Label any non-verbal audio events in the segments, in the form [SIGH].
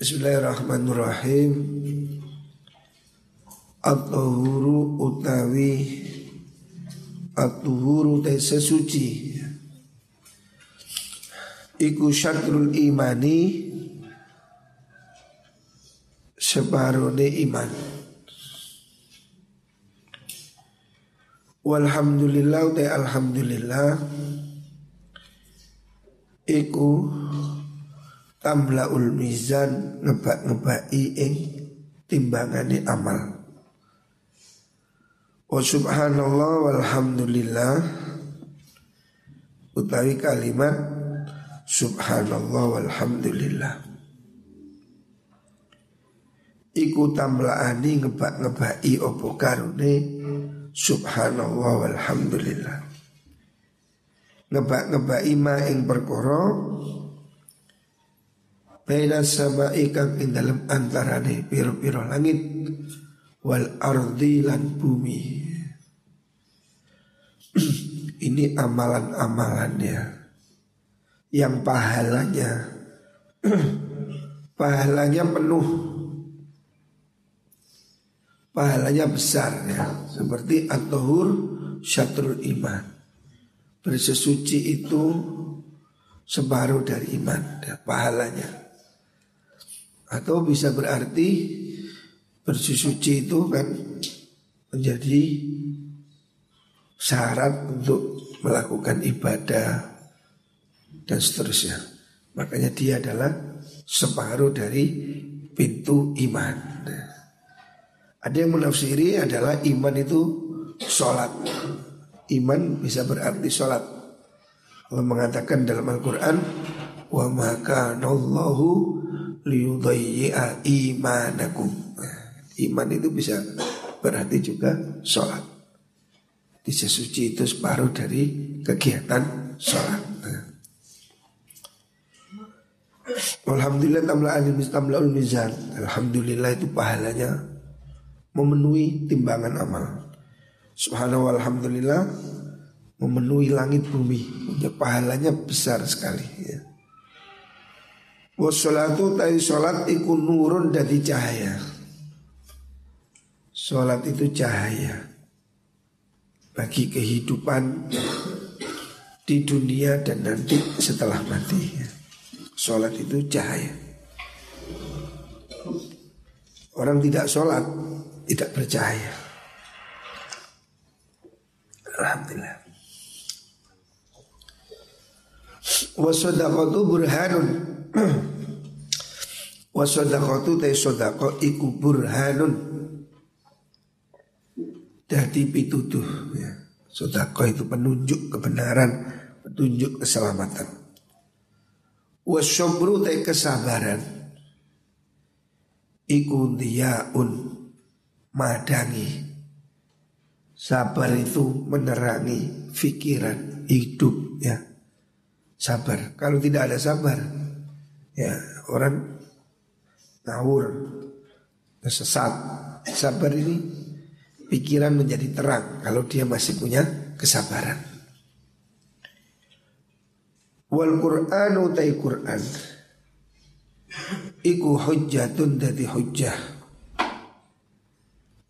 Bismillahirrahmanirrahim. At-tuhuru utawi At-tuhuru te sesuci. Iku syatrul imani Separone iman. Walhamdulillah te alhamdulillah. Iku Tamlaul mizan ngebak-ngebaki ing timbangane amal. Wa subhanallah walhamdulillah Utawi kalimat Subhanallah walhamdulillah. Iku tamlaani ngebak-ngebaki opo karune Subhanallah walhamdulillah. Ngebak-ngebaki ma ing perkara Baina sama ikang ing dalam antarane piro-piro langit Wal ardi lan bumi. [CLEARS THROAT] Ini amalan-amalannya. Yang pahalanya [CLEARS THROAT] pahalanya penuh. Pahalanya besar ya. Seperti at-tahur syatrul iman. Bersesuci itu separuh dari iman ya, pahalanya atau bisa berarti bersesuci itu kan menjadi syarat untuk melakukan ibadah dan seterusnya. Makanya dia adalah separuh dari pintu iman. Ada yang menafsiri adalah iman itu sholat. Iman bisa berarti sholat. Allah mengatakan dalam Al-Quran, wa maka nallahu liyudayyi'a imanakum. Iman itu bisa berarti juga sholat. Bisa suci itu separuh dari kegiatan sholat. Alhamdulillah tamla tamla mizan. Alhamdulillah itu pahalanya memenuhi timbangan amal. Subhanallah alhamdulillah memenuhi langit bumi. Ya, pahalanya besar sekali ya. Wassalatu ta'i sholat iku nurun dari cahaya. Sholat itu cahaya bagi kehidupan di dunia dan nanti setelah mati. Sholat itu cahaya. Orang tidak sholat tidak bercahaya. Alhamdulillah. Wasodakatu burhanun [CLEARS THROAT] Wasodakatu te sodako iku burhanun. Dadi pituduh ya. Sodako itu penunjuk kebenaran Petunjuk keselamatan. Wasobru te kesabaran. Iku diyaun Madangi. Sabar itu menerangi Fikiran hidup ya. Sabar. Kalau tidak ada sabar Ya orang Ngawur Sesat Sabar ini pikiran menjadi terang kalau dia masih punya kesabaran. Wal Qur'anu utai Qur'an. Iku hujjatun dadi hujjah.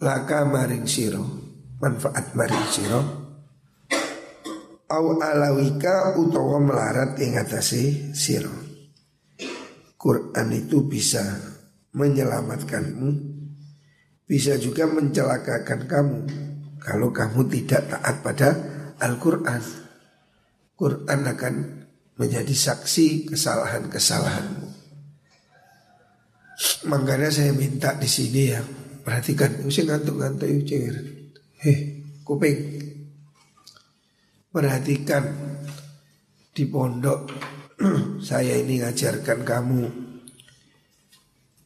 Laka maring siro manfaat maring siro au alawika utawa melarat ing atase siro Quran itu bisa menyelamatkanmu bisa juga mencelakakan kamu kalau kamu tidak taat pada Al-Quran. Quran akan menjadi saksi kesalahan-kesalahanmu. Makanya saya minta di sini ya, perhatikan, saya ngantuk-ngantuk cengir. Heh, kuping. Perhatikan di pondok [CLEARS THROAT] saya ini ngajarkan kamu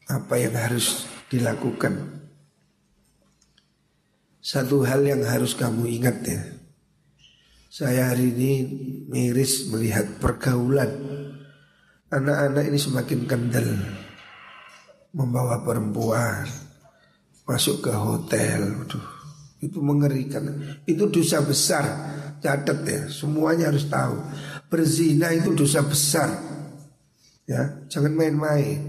apa yang harus dilakukan. Satu hal yang harus kamu ingat ya. Saya hari ini miris melihat pergaulan. Anak-anak ini semakin kendal Membawa perempuan Masuk ke hotel. Aduh, Itu mengerikan. Itu dosa besar. Catat ya Semuanya harus tahu Berzina itu dosa besar. Ya, jangan main-main.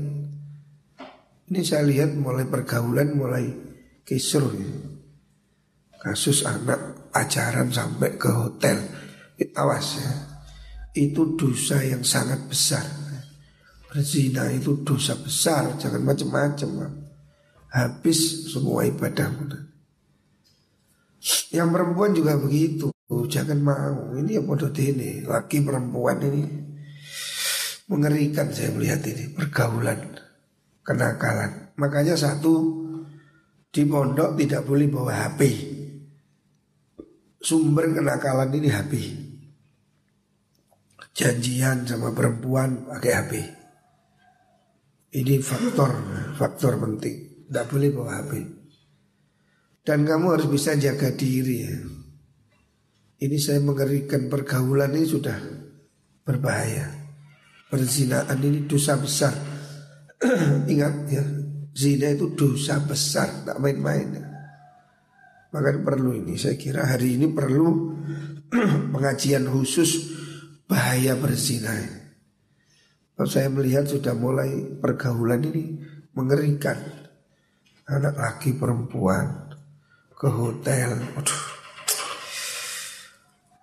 Ini saya lihat mulai pergaulan mulai kisruh ya. Kasus anak pacaran sampai ke hotel. Awas ya. Itu dosa yang sangat besar. Berzina itu dosa besar. Jangan macam-macam Habis semua ibadahmu Yang perempuan juga begitu Jangan mau. Ini yang bodoh ini Laki perempuan ini Mengerikan saya melihat ini. Pergaulan Kenakalan. Makanya satu Di pondok tidak boleh bawa HP Sumber kenakalan ini HP Janjian sama perempuan pakai HP Ini faktor Faktor penting. Tidak boleh bawa HP Dan kamu harus bisa jaga diri ya Ini saya mengerikan pergaulan ini sudah berbahaya Perzinaan ini dosa besar [CLEARS THROAT] Ingat ya Zina itu dosa besar Tak main-main maka perlu ini saya kira hari ini perlu [CLEARS THROAT] pengajian khusus bahaya berzina. Kalau saya melihat sudah mulai pergaulan ini mengerikan. Anak laki perempuan ke hotel. Aduh.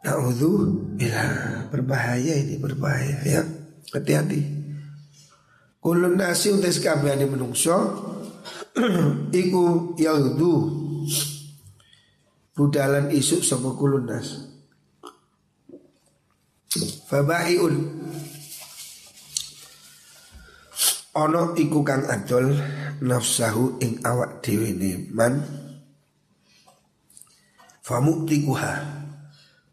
Na'udhu bila berbahaya ini berbahaya ya. Hati-hati. Kulun nasi untuk sekabehane menungso [CLEARS THROAT] iku yaudu. Budalan isuk sama kulunas Fabaiun Ono iku kang adol nafsahu ing awak dhewe man. Famuktikuha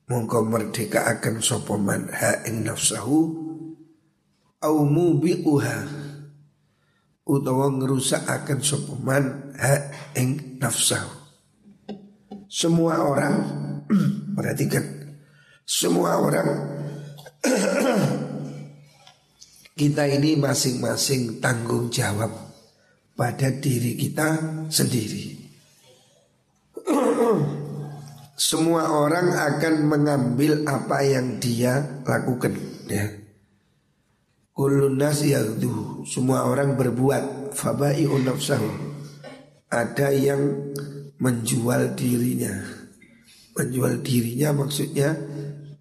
mongko merdeka akan sapa man ha ing nafsahu au mubiquha utawa ngerusak akan sapa man ha ing nafsahu semua orang [CLEARS THROAT] perhatikan semua orang [CLEARS THROAT] kita ini masing-masing tanggung jawab pada diri kita sendiri. [CLEARS THROAT] Semua orang akan mengambil apa yang dia lakukan ya. Kulunas Semua orang berbuat Fabai nafsahu Ada yang menjual dirinya. Menjual dirinya maksudnya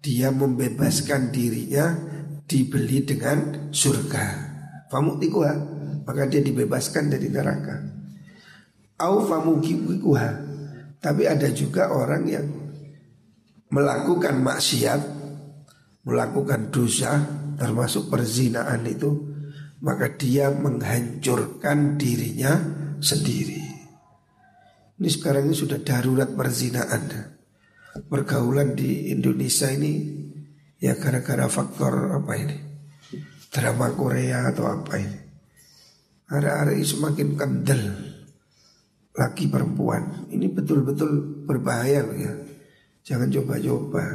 dia membebaskan dirinya dibeli dengan surga. Famutikuha maka dia dibebaskan dari neraka. Au famukikuha tapi ada juga orang yang melakukan maksiat, melakukan dosa termasuk perzinaan itu maka dia menghancurkan dirinya sendiri. Ini sekarang ini sudah darurat perzinaan. Pergaulan di Indonesia ini ya gara-gara faktor apa ini? Drama Korea atau apa ini? Hari-hari semakin kendel laki perempuan. Ini betul-betul berbahaya loh ya. Jangan coba-coba.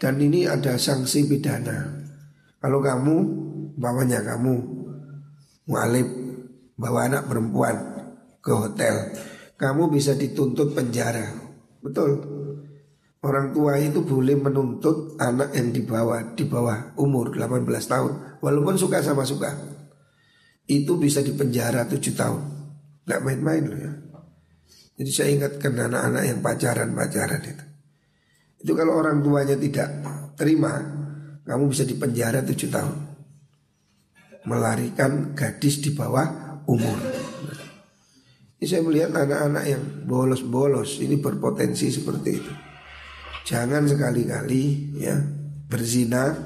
Dan ini ada sanksi pidana. Kalau kamu bawanya kamu mualif bawa anak perempuan ke hotel kamu bisa dituntut penjara. Betul. Orang tua itu boleh menuntut anak yang dibawa di bawah umur 18 tahun walaupun suka sama suka. Itu bisa dipenjara 7 tahun. Gak main-main loh ya. Jadi saya ingatkan anak-anak yang pacaran-pacaran itu. Itu kalau orang tuanya tidak terima, kamu bisa dipenjara 7 tahun. Melarikan gadis di bawah umur. Ini saya melihat anak-anak yang bolos-bolos ini berpotensi seperti itu. Jangan sekali-kali ya berzina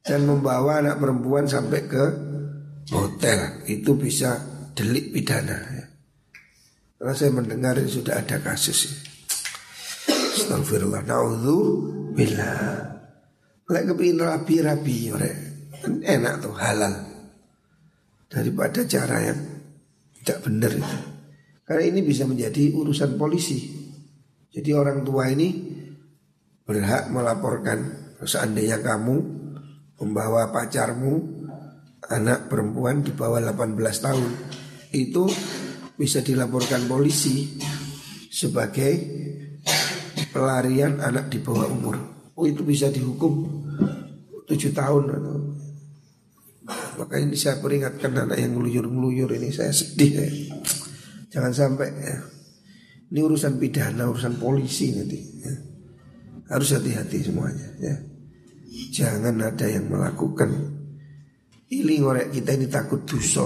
dan membawa anak perempuan sampai ke hotel itu bisa delik pidana. Ya. Karena saya mendengar sudah ada kasus. Astagfirullah. Naudhu bila. Lek kepingin rapi-rapi, enak tuh halal daripada cara yang tidak benar itu. Karena ini bisa menjadi urusan polisi. Jadi orang tua ini berhak melaporkan seandainya kamu membawa pacarmu anak perempuan di bawah 18 tahun itu bisa dilaporkan polisi sebagai pelarian anak di bawah umur. Oh itu bisa dihukum tujuh tahun Makanya ini saya peringatkan anak yang ngeluyur-ngeluyur ini saya sedih ya. Jangan sampai ya. Ini urusan pidana, urusan polisi nanti ya. Harus hati-hati semuanya ya. Jangan ada yang melakukan Ini ngorek kita ini takut dosa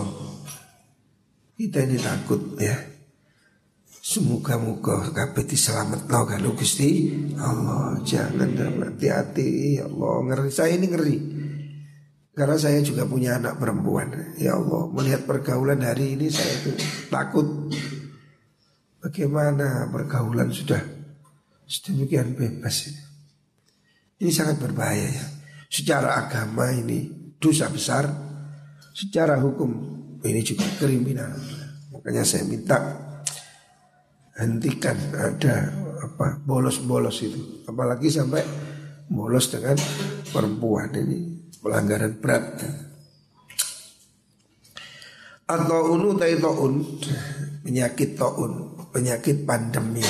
Kita ini takut ya Semoga-moga kabeh diselametno kan Gusti Allah. Jangan hati-hati ya Allah. Ngeri saya ini ngeri. Karena saya juga punya anak perempuan. Ya Allah, melihat pergaulan hari ini saya itu takut. Bagaimana pergaulan sudah sedemikian bebas ini. Ini sangat berbahaya ya. Secara agama ini dosa besar. Secara hukum ini juga kriminal. Makanya saya minta hentikan ada apa bolos-bolos itu. Apalagi sampai bolos dengan perempuan ini pelanggaran berat. Atau unu taun penyakit taun penyakit pandemi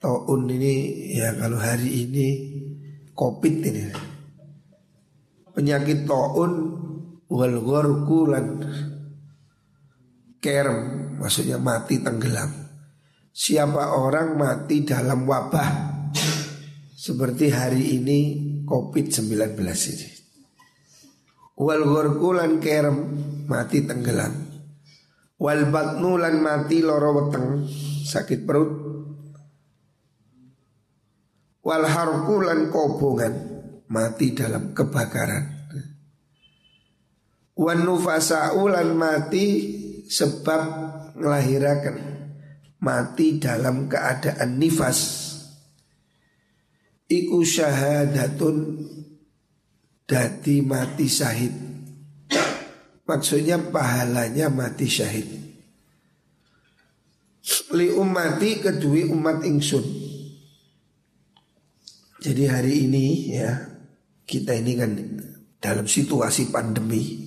taun ini ya kalau hari ini covid ini. Penyakit taun wal lan kerem maksudnya mati tenggelam. Siapa orang mati dalam wabah seperti hari ini COVID-19 ini. Wal ghurqulan kerem mati tenggelam. Wal batnu lan mati loro weteng sakit perut. Wal harkulan kobongan mati dalam kebakaran. Wan nufasa'ulan mati sebab melahirkan mati dalam keadaan nifas. Iku syahadatun dati mati syahid. Maksudnya pahalanya mati syahid. Li umati kedui umat ingsun. Jadi hari ini ya kita ini kan dalam situasi pandemi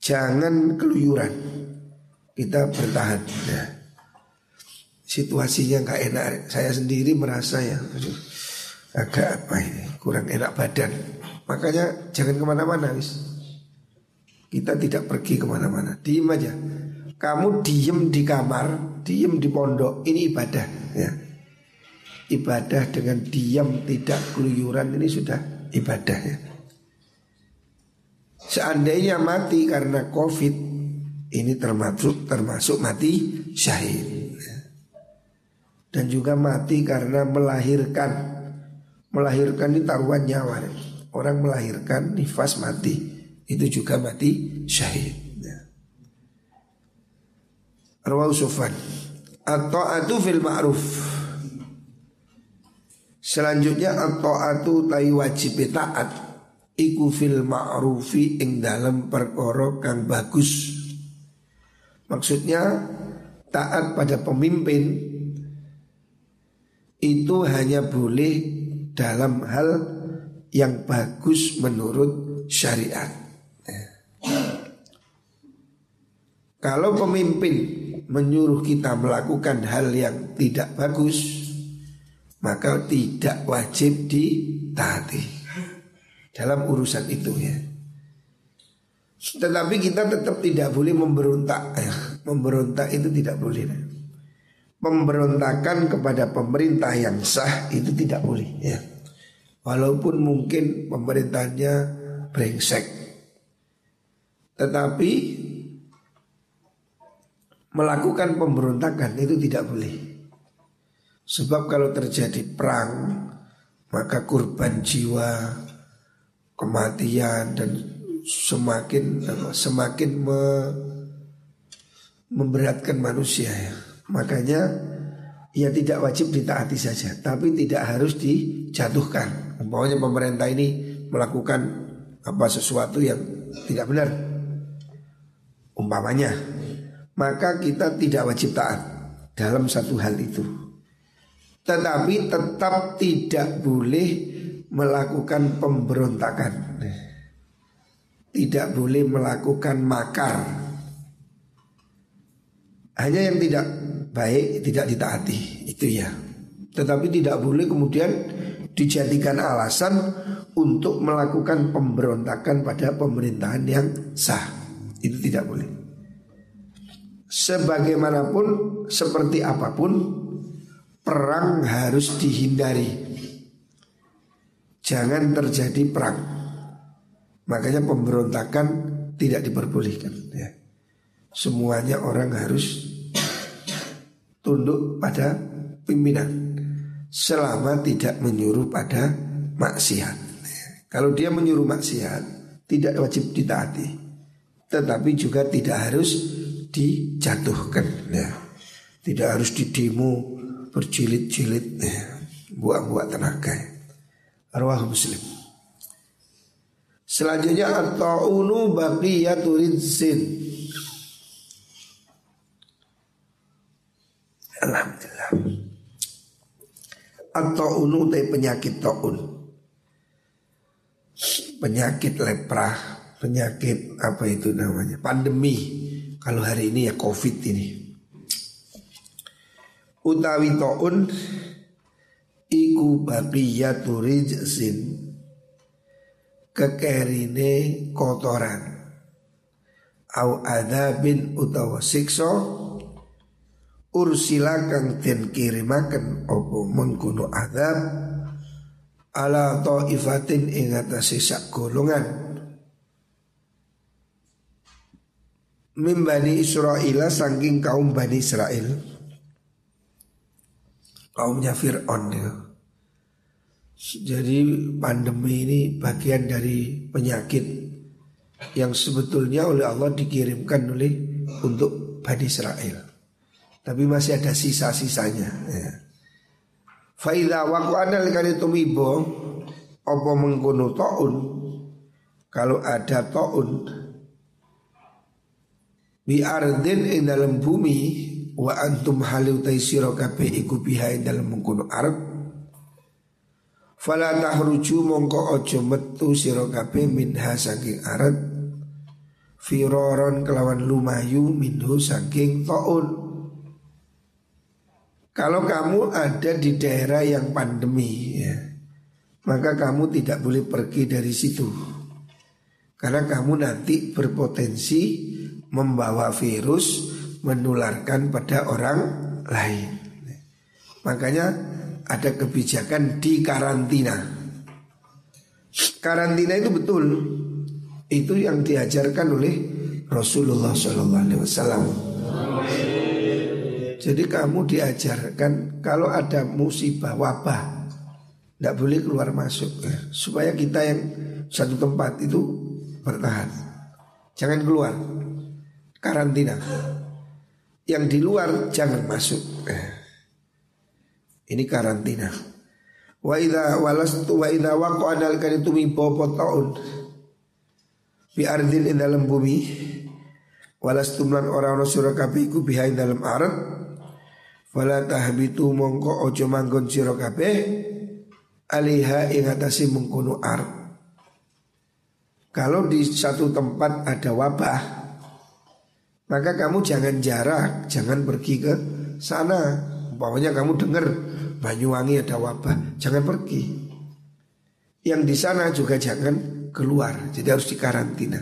jangan keluyuran kita bertahan. Ya. Situasinya nggak enak. Saya sendiri merasa ya aduh, agak apa ini kurang enak badan. Makanya jangan ke mana-mana, wis. Kita tidak pergi ke mana-mana. Diem aja. Kamu diem di kamar, diem di pondok. Ini ibadah. Ya. Ibadah dengan diam tidak keluyuran ini sudah ibadah ya. Seandainya mati karena covid ini termasuk termasuk mati syahid. Dan juga mati karena melahirkan. Melahirkan ini taruhan nyawa. Orang melahirkan nifas mati. Itu juga mati syahid. Rawal Sufan atau fil ma'ruf. Selanjutnya atau atu tai wajib taat iku fil ma'rufi ing dalam perkara kang bagus Maksudnya taat pada pemimpin itu hanya boleh dalam hal yang bagus menurut syariat. Kalau pemimpin menyuruh kita melakukan hal yang tidak bagus, maka tidak wajib ditaati dalam urusan itu ya. Tetapi kita tetap tidak boleh memberontak ya. Memberontak itu tidak boleh Pemberontakan kepada pemerintah yang sah itu tidak boleh ya. Walaupun mungkin pemerintahnya brengsek Tetapi Melakukan pemberontakan itu tidak boleh Sebab kalau terjadi perang Maka kurban jiwa Kematian dan semakin semakin me, memberatkan manusia ya. Makanya ya tidak wajib ditaati saja, tapi tidak harus dijatuhkan. Umpamanya pemerintah ini melakukan apa sesuatu yang tidak benar. Umpamanya, maka kita tidak wajib taat dalam satu hal itu. Tetapi tetap tidak boleh melakukan pemberontakan tidak boleh melakukan makar. Hanya yang tidak baik tidak ditaati itu ya. Tetapi tidak boleh kemudian dijadikan alasan untuk melakukan pemberontakan pada pemerintahan yang sah. Itu tidak boleh. Sebagaimanapun, seperti apa pun, perang harus dihindari. Jangan terjadi perang. Makanya pemberontakan tidak diperbolehkan. Ya. Semuanya orang harus tunduk pada pimpinan selama tidak menyuruh pada maksiat. Kalau dia menyuruh maksiat tidak wajib ditaati, tetapi juga tidak harus dijatuhkan. Ya. Tidak harus didemo berjilid-jilid, ya. buang-buang tenaga. Arwah Muslim. Selanjutnya at-ta'unu baqiyatul rizin. Alhamdulillah. At-ta'unu penyakit ta'un. Penyakit lepra, penyakit apa itu namanya? Pandemi. Kalau hari ini ya Covid ini. Utawi ta'un iku baqiyatu rijsin kekerine kotoran. Au adabin utawa sikso ursila kang den kirimaken opo mengkono adab ala taifatin ing atase sak golongan. Mimbani Israel saking kaum Bani Israel kaumnya Fir'aun ya. Jadi pandemi ini bagian dari penyakit yang sebetulnya oleh Allah dikirimkan oleh untuk Bani Israel. Tapi masih ada sisa-sisanya. Ya. Faida waku anal kali tumibo Apa mengkuno ta'un Kalau ada ta'un Bi ardin ing dalam bumi wa antum halu taisiro kape iku bihai dalam mengkono Arab fala tahruju mongko ojo metu siro kape minha saking Arab firoron kelawan lumayu minhu saking taun. Kalau kamu ada di daerah yang pandemi ya, maka kamu tidak boleh pergi dari situ. Karena kamu nanti berpotensi membawa virus menularkan pada orang lain. Makanya ada kebijakan di karantina. Karantina itu betul. Itu yang diajarkan oleh Rasulullah SAW. Jadi kamu diajarkan kalau ada musibah wabah tidak boleh keluar masuk ya. supaya kita yang satu tempat itu bertahan. Jangan keluar karantina. Yang di luar jangan masuk. Eh. Ini karantina. Wa idza walastu wa idza waqa anal kanitu mi taun. Bi ardin in dalam bumi. Walastu lan orang orang surah kabeh iku bihain dalam arat. Fala tahbitu mongko ojo manggon sira kabeh aliha ing atase mengkono. Kalau di satu tempat ada wabah, maka kamu jangan jarak, jangan pergi ke sana. Umpamanya kamu dengar Banyuwangi ada wabah, jangan pergi. Yang di sana juga jangan keluar, jadi harus dikarantina.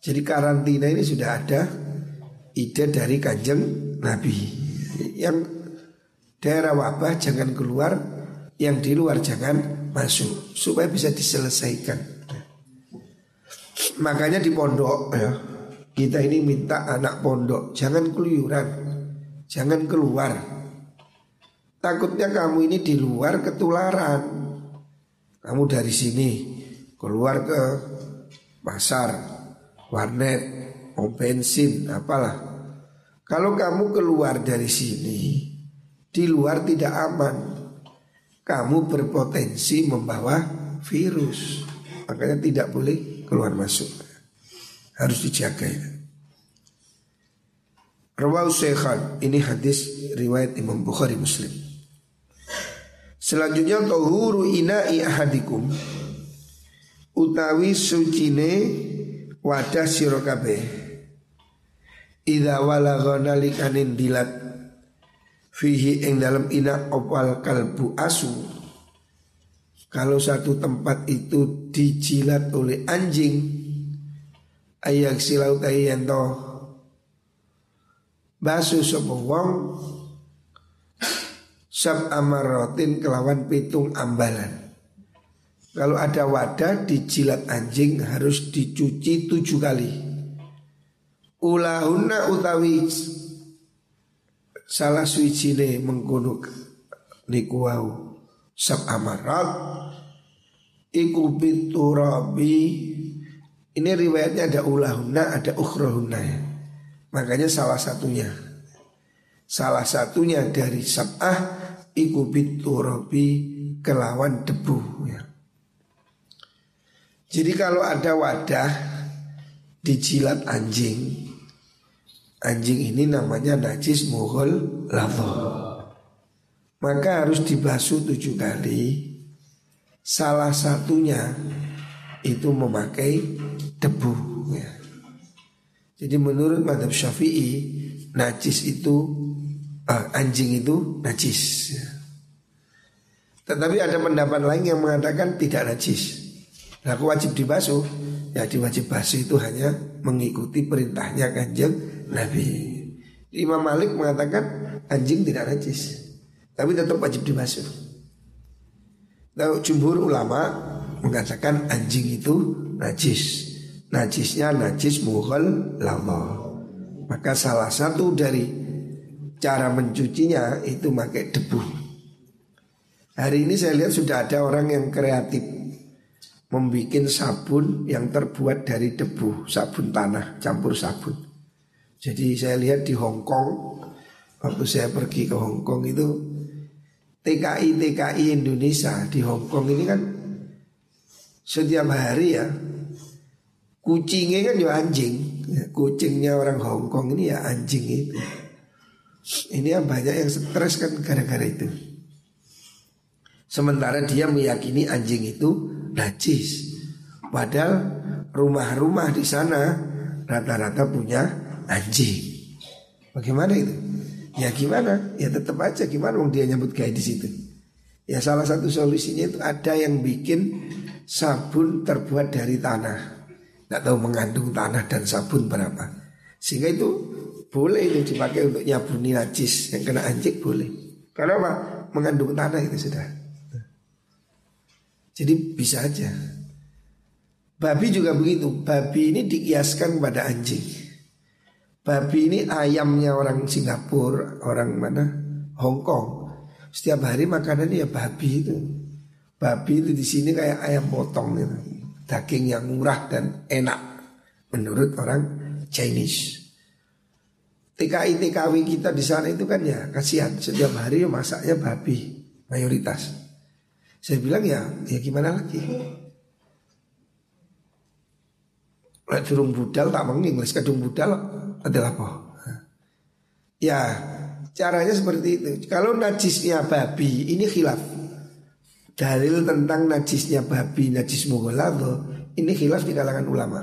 Jadi karantina ini sudah ada ide dari kanjeng Nabi. Yang daerah wabah jangan keluar, yang di luar jangan masuk supaya bisa diselesaikan. Makanya di pondok ya, kita ini minta anak pondok Jangan keluyuran Jangan keluar. Takutnya kamu ini di luar ketularan. Kamu dari sini Keluar ke pasar Warnet Mau bensin Apalah. Kalau kamu keluar dari sini Di luar tidak aman. Kamu berpotensi membawa virus. Makanya tidak boleh keluar masuk harus dijaga itu. Rawau Syekhan Ini hadis riwayat Imam Bukhari Muslim. Selanjutnya Tohuru ina'i ahadikum Utawi sucine Wadah sirokabe Ida walagha nalikanin dilat Fihi ing dalam ina opal kalbu asu. Kalau satu tempat itu dijilat oleh anjing Ayak silau tayanto Basu sopo wong Sab amarotin kelawan pitung ambalan. Kalau ada wadah dijilat anjing harus dicuci tujuh kali. Ulahuna utawi salah suwijine mengkono niku wau. Sab amarat iku biturabi ini riwayatnya ada ulahuna ada ukhrahuna ya. Makanya salah satunya salah satunya dari sab'ah iku biturabi kelawan debu ya. Jadi kalau ada wadah dijilat anjing Anjing ini namanya najis mughal lafo Maka harus dibasuh tujuh kali Salah satunya itu memakai debu ya. Jadi menurut madhab syafi'i Najis itu uh, Anjing itu najis ya. Tetapi ada pendapat lain yang mengatakan tidak najis Nah wajib dibasuh Ya diwajib basuh itu hanya mengikuti perintahnya kanjeng Nabi. Imam Malik mengatakan anjing tidak najis, tapi tetap wajib dibasuh. Lalu jumhur ulama mengatakan anjing itu najis. Najisnya najis mughal lama. Maka salah satu dari cara mencucinya itu pakai debu. Hari ini saya lihat sudah ada orang yang kreatif membuat sabun yang terbuat dari debu, sabun tanah campur sabun. Jadi saya lihat di Hong Kong waktu saya pergi ke Hong Kong itu TKI TKI Indonesia di Hong Kong ini kan setiap hari ya kucingnya kan juga anjing ya, kucingnya orang Hong Kong ini ya anjing itu ini ya banyak yang stres kan gara-gara itu sementara dia meyakini anjing itu najis padahal rumah-rumah di sana rata-rata punya anjing. Bagaimana itu? Ya gimana? Ya tetap aja gimana wong dia nyambut kayak di situ. Ya salah satu solusinya itu ada yang bikin sabun terbuat dari tanah. Tidak tahu mengandung tanah dan sabun berapa. Sehingga itu boleh itu dipakai untuk nyabuni najis yang kena anjing boleh. Karena apa? Mengandung tanah itu sudah. Jadi bisa aja. Babi juga begitu. Babi ini dikiaskan pada anjing. Babi ini ayamnya orang Singapura, orang mana? Hong Kong. Setiap hari makanannya ya babi itu. Babi itu di sini kayak ayam potong gitu. Daging yang murah dan enak menurut orang Chinese. TKI TKW kita di sana itu kan ya kasihan setiap hari ya masaknya babi mayoritas. Saya bilang ya ya gimana lagi? Lek durung budal tak menginglis kadung budal adalah apa? Ya, caranya seperti itu. Kalau najisnya babi ini khilaf. Dalil tentang najisnya babi, najis mughalladho ini khilaf di kalangan ulama.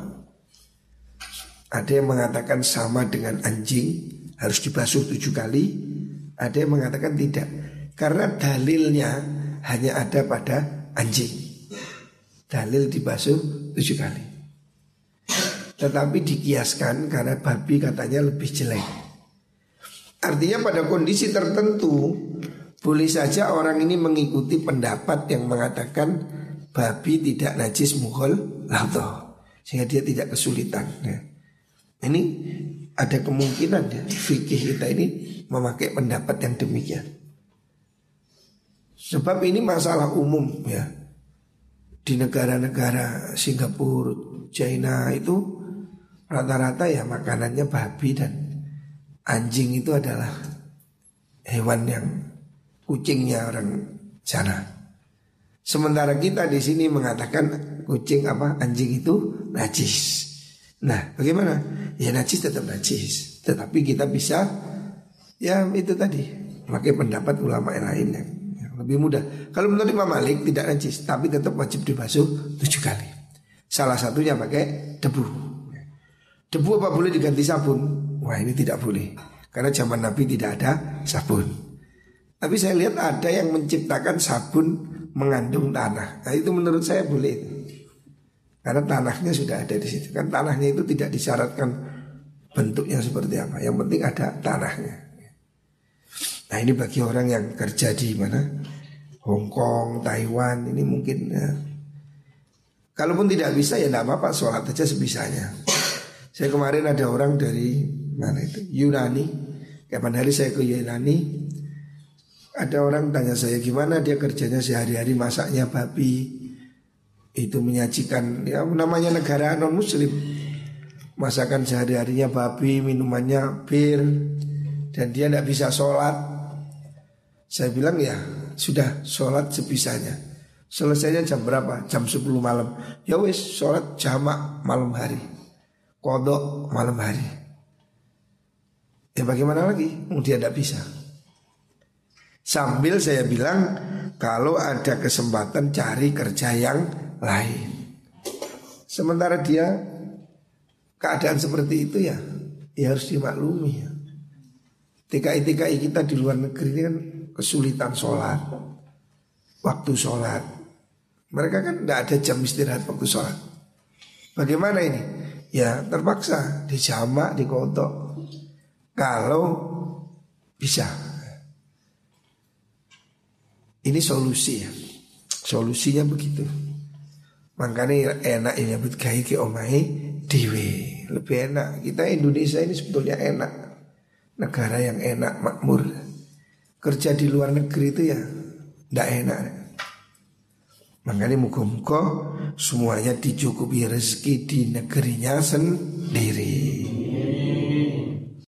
Ada yang mengatakan sama dengan anjing harus dibasuh tujuh kali. Ada yang mengatakan tidak. Karena dalilnya hanya ada pada anjing. Dalil dibasuh tujuh kali. Tetapi dikiaskan karena babi katanya lebih jelek Artinya pada kondisi tertentu Boleh saja orang ini mengikuti pendapat yang mengatakan Babi tidak najis mughal lato Sehingga dia tidak kesulitan nah, Ini ada kemungkinan ya Fikih kita ini memakai pendapat yang demikian. Sebab ini masalah umum ya. Di negara-negara Singapura, China itu Rata-rata ya makanannya babi dan anjing itu adalah hewan yang kucingnya orang sana. Sementara kita di sini mengatakan kucing apa anjing itu najis. Nah, bagaimana? Ya najis tetap najis, tetapi kita bisa ya itu tadi pakai pendapat ulama yang lain yang, lebih mudah. Kalau menurut Imam Malik tidak najis, tapi tetap wajib dibasuh tujuh kali. Salah satunya pakai debu. Debu apa boleh diganti sabun? Wah ini tidak boleh Karena zaman Nabi tidak ada sabun Tapi saya lihat ada yang menciptakan sabun mengandung tanah. Nah itu menurut saya boleh Karena tanahnya sudah ada di situ. Kan tanahnya itu tidak disyaratkan bentuknya seperti apa. Yang penting ada tanahnya. Nah ini bagi orang yang kerja di mana Hong Kong, Taiwan ini mungkin ya. Kalaupun tidak bisa ya tidak apa-apa sholat aja sebisanya. Saya kemarin ada orang dari mana itu Yunani. Kapan hari saya ke Yunani, ada orang tanya saya gimana dia kerjanya sehari-hari masaknya babi? Itu menyajikan ya namanya negara non muslim masakan sehari-harinya babi minumannya bir dan dia tidak bisa sholat. Saya bilang ya sudah sholat sebisanya. Selesainya jam berapa? Jam 10 malam. Ya wes sholat jamak malam hari kodok malam hari. Ya bagaimana lagi? Dia tidak bisa Sambil saya bilang kalau ada kesempatan cari kerja yang lain. Sementara dia keadaan seperti itu ya, ya harus dimaklumi ya. TKI-TKI kita di luar negeri ini kan kesulitan sholat, waktu sholat. Mereka kan tidak ada jam istirahat waktu sholat. Bagaimana ini? Ya terpaksa dijamak, dikotok. Kalau bisa ini solusi ya. Solusinya begitu. Makanya enak ini nyebut gaya ke omai diwe. Lebih enak. Kita Indonesia ini sebetulnya enak. Negara yang enak, makmur. Kerja di luar negeri itu ya tidak enak. Makanya muka-muka semuanya dicukupi rezeki di negerinya sendiri.